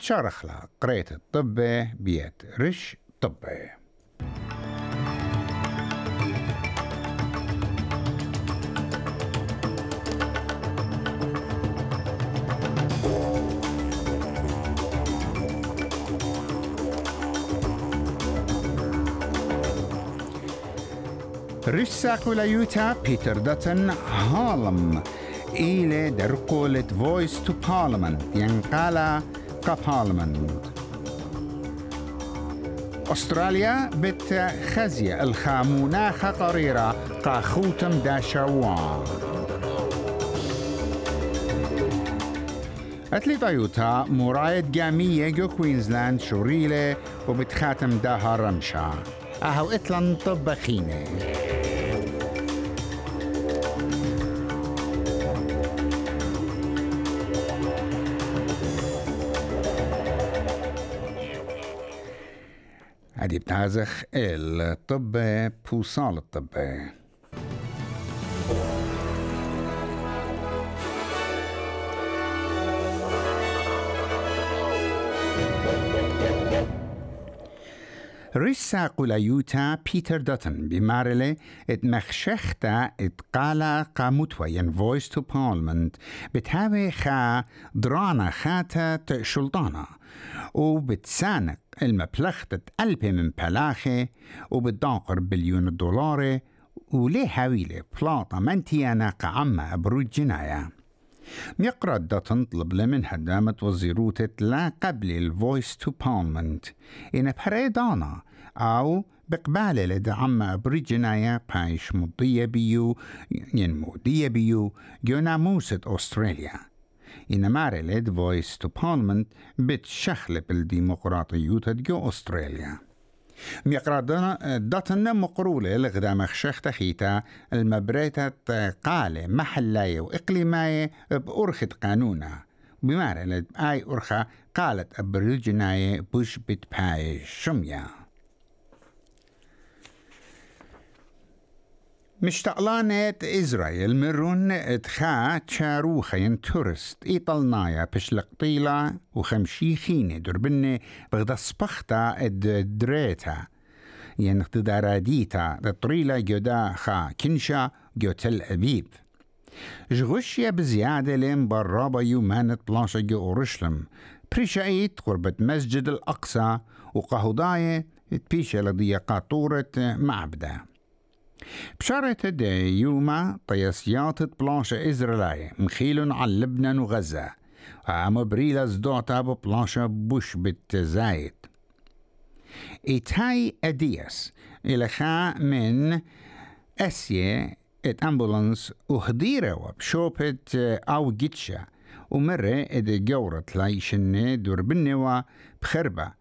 بتشارخلا قريت الطبة بيت رش طبة Ryssakula Utah Peter Dutton Harlem إلى درقولة Voice to Parliament ينقالا كبارلمنت أستراليا بت خزية الخاموناخ قريرة قاخوتم داشوان أتلي طيوتا مرايد جامية جو كوينزلاند شوريلة وبتخاتم داها رمشا. أهو إتلان طبخينه هذه بتعزخ الطب بوصال الطب. ريسا قوليوتا بيتر دوتن بمارلي ات مخشختا ات قالا قاموتوا ين فويس تو بارلمنت بتهاوي خا درانا خاتا شلطانا وبتسانق المبلغ ألبي من بلاخي وبتداقر بليون دولار وليه هاويلي بلاطة منتيانا قعمة بروج جناية. ميقرأ دا تنطلب لمن هدامة وزيروتة لا قبل الفويس تو بارلمنت إن بريدانا أو بقبالة لدعم بريجنايا بايش مضية بيو ينمو دي بيو جو ناموسة أستراليا. إن مارلد فويس تو بارلمنت بتشخلب الديمقراطيوت جو أستراليا. ميقرا داتنا مقرولة لغدا مخشخ تخيتا المبريتة قالة محلاية وإقليماية بأرخة قانونا. بمارلد آي أرخة قالت أبريجناية بوش بتباي شميا. مشتقلانت إسرائيل مرون اتخا تشاروخين تورست. إيطالنايا بشلقطيلا وخمشي خيني دربني بغدا سبختا اد دريتا. ين اقتداراديتا طريلا جودا خا كنشا جو تل أبيب. جغشيا بزيادة لين برابا يومانت بلاشا جو أورشلم. بريشايت قربة مسجد الأقصى وقهوداية تبيشا لدي قاطورة معبدة. بشارة دي يوما طياسيات بلانشا إزرائيلية مخيل على لبنان وغزة. عام بريلا زدوتا ببلانشا بوش بالتزايد إيتاي أدياس إلى خا من أسيا إت أمبولانس وهديرة وبشوبت أو جيتشا ومرة إد جورة لايشن دوربنوا بخربة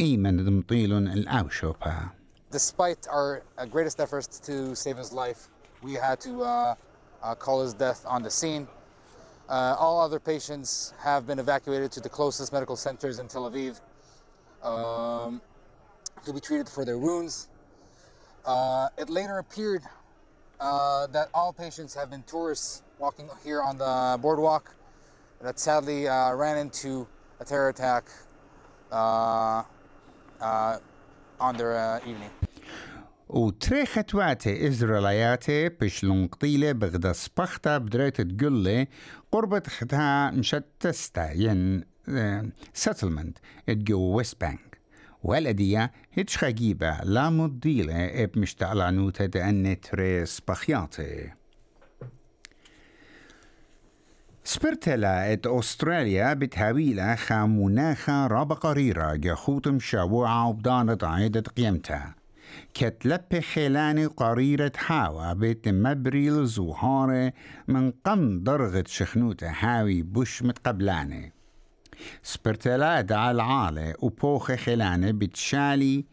إيمن دمطيلون الأوشوبا despite our uh, greatest efforts to save his life, we had to uh, uh, call his death on the scene. Uh, all other patients have been evacuated to the closest medical centers in Tel Aviv um, to be treated for their wounds. Uh, it later appeared uh, that all patients have been tourists walking here on the boardwalk that sadly ran into a terror attack on their evening. وتري خطواتي إزرائيلياتي بشلون قطيلة بغدا سبختا بدريت تقولي قربة ختها مشتستا ين سيتلمنت اتجو ويست بانك والأدية هيتش خجيبة لا مضيلة إب مشتعلانوتا دأن تري سبخياتي. سبرتلا إت أستراليا بتهاويلا خاموناخا رابا قريرة جاخوتم شاوعة وبدانة عيدة قيمتها. كتلب خيلاني قريرة حاوى بيت مبريل زوهارة من قم درغة شخنوتة هاوي بوش متقبلاني سبرتلا دعا العالة وبوخ خيلاني بتشالي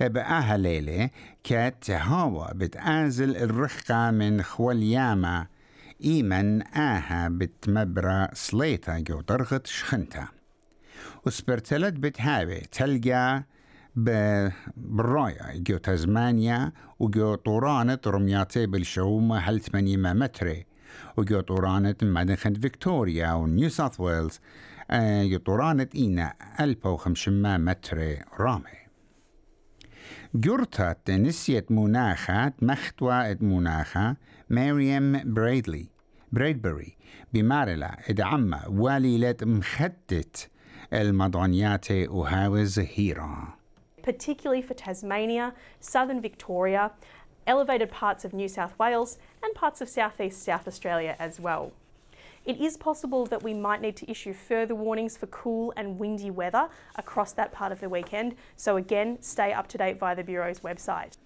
بقاها ليلة كات هاوى بتآزل الرخقة من خوالياما إيمن آها بتمبرا سليتا جو درغت شخنتا. وسبرتلت بتهاوي تلقى بالراية جو تزمانيا وجو طورانة رمياتي بالشومة هل 8 متري وجوطورانة مدنخن فيكتوريا ونيو ساوث ويلز. جوطورانة إينا ألبا وخمشما متر رامي. جرتت نسية مناخات مختوى مناخة مريم بريدلي بريدبري بمارلا ادعم واليلة مخدت المضانيات وهاوز هيرا. particularly for Tasmania, southern Victoria, elevated parts of New South Wales, and parts of southeast South Australia as well. It is possible that we might need to issue further warnings for cool and windy weather across that part of the weekend, so again, stay up to date via the Bureau's website.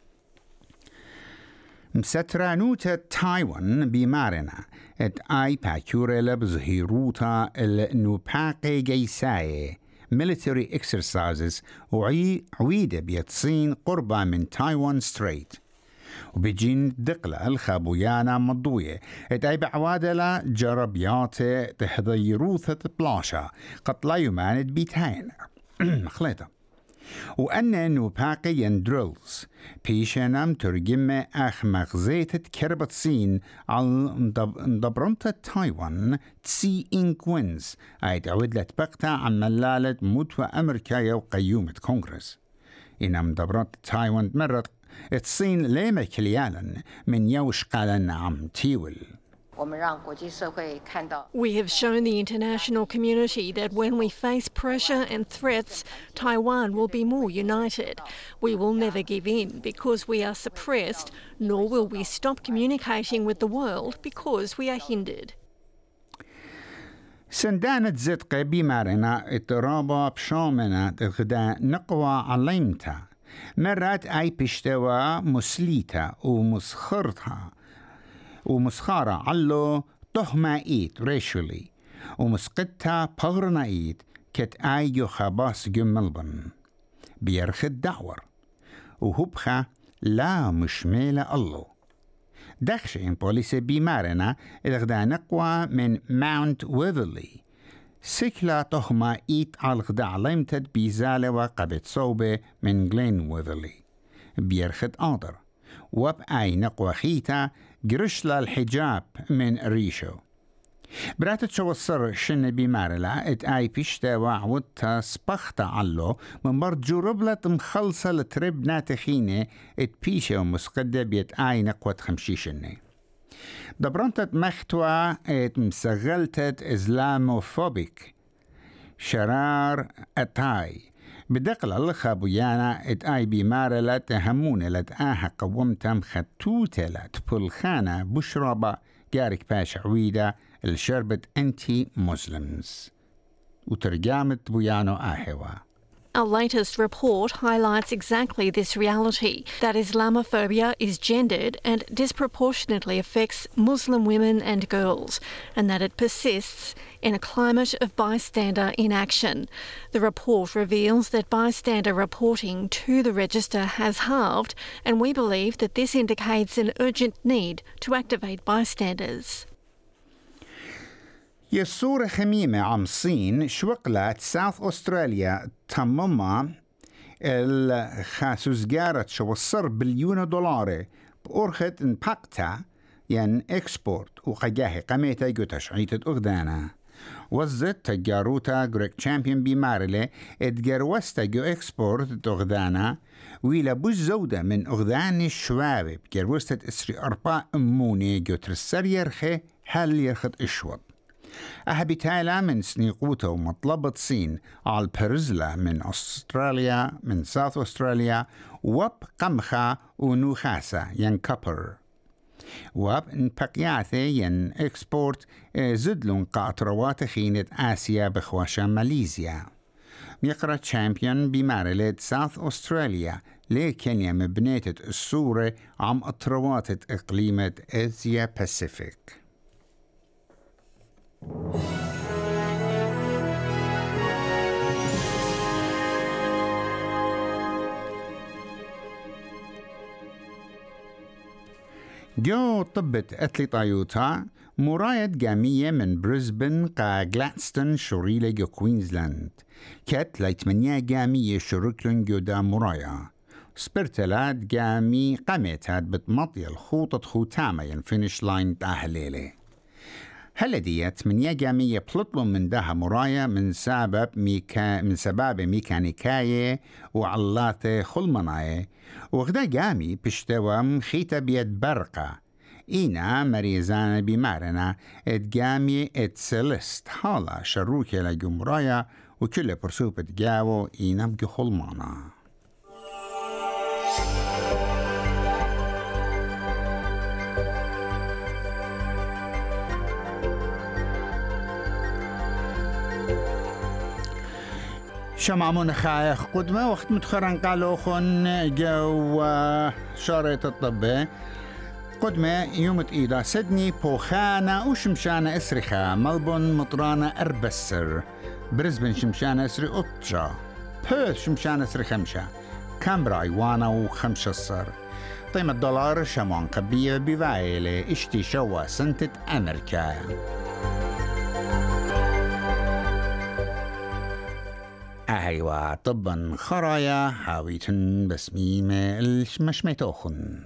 مسترانوتا تايوان بمارنا ات اي باكوريلا بظهيروتا النوباقي جيساي military exercises وعيدة بيتصين قربة من تايوان ستريت. وبيجين دقلة الخابويانا مضوية. اتاي بعوادلة جربيات تحضيروثة بلاشا. قد لا يماند بيتين. مخلطة. وأن نوباقي يندرلز بيشنام ترجم أخ مغزيت كربت سين على مدبرمت تايوان تسي إنكوينز أي تعود لتبقتا عن ملالة متوى أمريكا يو قيومة كونغرس. إن مدبرمت تايوان مرت الصين ليما كليالا من يوش قالن عم تيول. We have shown the international community that when we face pressure and threats, Taiwan will be more united. We will never give in because we are suppressed, nor will we stop communicating with the world because we are hindered. سندانة زدقة بمارنا اضطرابا بشومنا الغداء نقوى علمتا مرات اي بشتوى مسليتا ومسخرتها ومسخارة علو تهمة إيت ريشولي ومسقطها بغرنا إيت كت آيو خباس جملبن بيرخ الدعور وهبخة لا مشميلة الله دخش إن بوليس بيمارنا إلغدا نقوى من ماونت ويفرلي. سكلا تهمة إيت على الغدا علمتد بيزالة وقبت صوبة من جلين ويفرلي. بيرخد آدر وب أي نقوى خيتا قرشلا الحجاب من ريشو براتت شو السر شن بمارلا ات اي بيشتا وعودتا سبختا علو من برد جربلة مخلصة لترب ناتخينة ات بيشا ومسقدة بيت اي نقوة خمشيشنة دبرنتت مختوى ات مسغلتت اسلاموفوبيك شرار اتاي بدقل الخابويانا إت آي لا تهمون لت آها قومتم خطوتة لت بلخانة بشربة جارك باش عويدة الشربت أنتي مسلمز وترجمت بويانو آهوا. Our latest report highlights exactly this reality that Islamophobia is gendered and disproportionately affects Muslim women and girls, and that it persists in a climate of bystander inaction. The report reveals that bystander reporting to the register has halved, and we believe that this indicates an urgent need to activate bystanders. يسور خميمة عم الصين شوقلت ساوث أستراليا تمما الخاسوزجارة شو الصر بليون دولار بأرخت انباقتا ين إكسبورت وقجاهي قميتا جوتش عيتت أغدانا. وزت تجاروتا جريك تشامبيون بمارلة اتجروستا جو إكسبورت تغدانا ويلا بوش زودة من أغدان الشوابب جروستت إسري أربع أموني جو ترسر يرخي هل يرخت اشوط أهبي تايلا من سنيقوتا ومطلبة صين البرزلة من أستراليا من ساوث أستراليا وب قمخة ونوخاسة ين كبر. وب نبقياثي ين إكسبورت زدلون قاطروات خينة آسيا بخواشا ماليزيا. ميقرأ تشامبيون بمارلة ساوث أستراليا لكن مبنيتة الصورة عم أطروات إقليمة آسيا باسيفيك. جو طبت أتلي طايوتا مراية جامية من بريسبن قا جلادستون شوريلة جو كوينزلاند. كت ليتمنيا جامية شركلن جو دا مرايا. سبرتلات جامي قمتات بتمطي الخوطة خوتامة ين فينش لاين تاهليلي. هل ديت من يجامي يبلطلو من دها مرايا من سبب ميكا من سبب ميكانيكاية وعلاته خلمناية. وغدا جامي بشتوى خيتا بيد برقة. إينا مريزانا بمارنا. ات جامي ات سلست. حالا شروكي لجمرايا وكل برسوبة جاو إينا بجي خلمانا. شمعمون خايخ قدمة وقت متخرن قالوا خن جو شارة الطب. قدمة يوم إيدا سدني بوخانة وشمشانة إسرخة ملبون مطرانة أربسر. برزبن شمشانة إسري أطجا بيرث شمشانة إسري خمشة. كامبرا إيوانا وخمشة الصر. طيب الدولار شمون قبية بفايلة إشتي شوا سنتة أمريكا. أيوة طبا خرايا حاويتن بسميمة المشميتوخن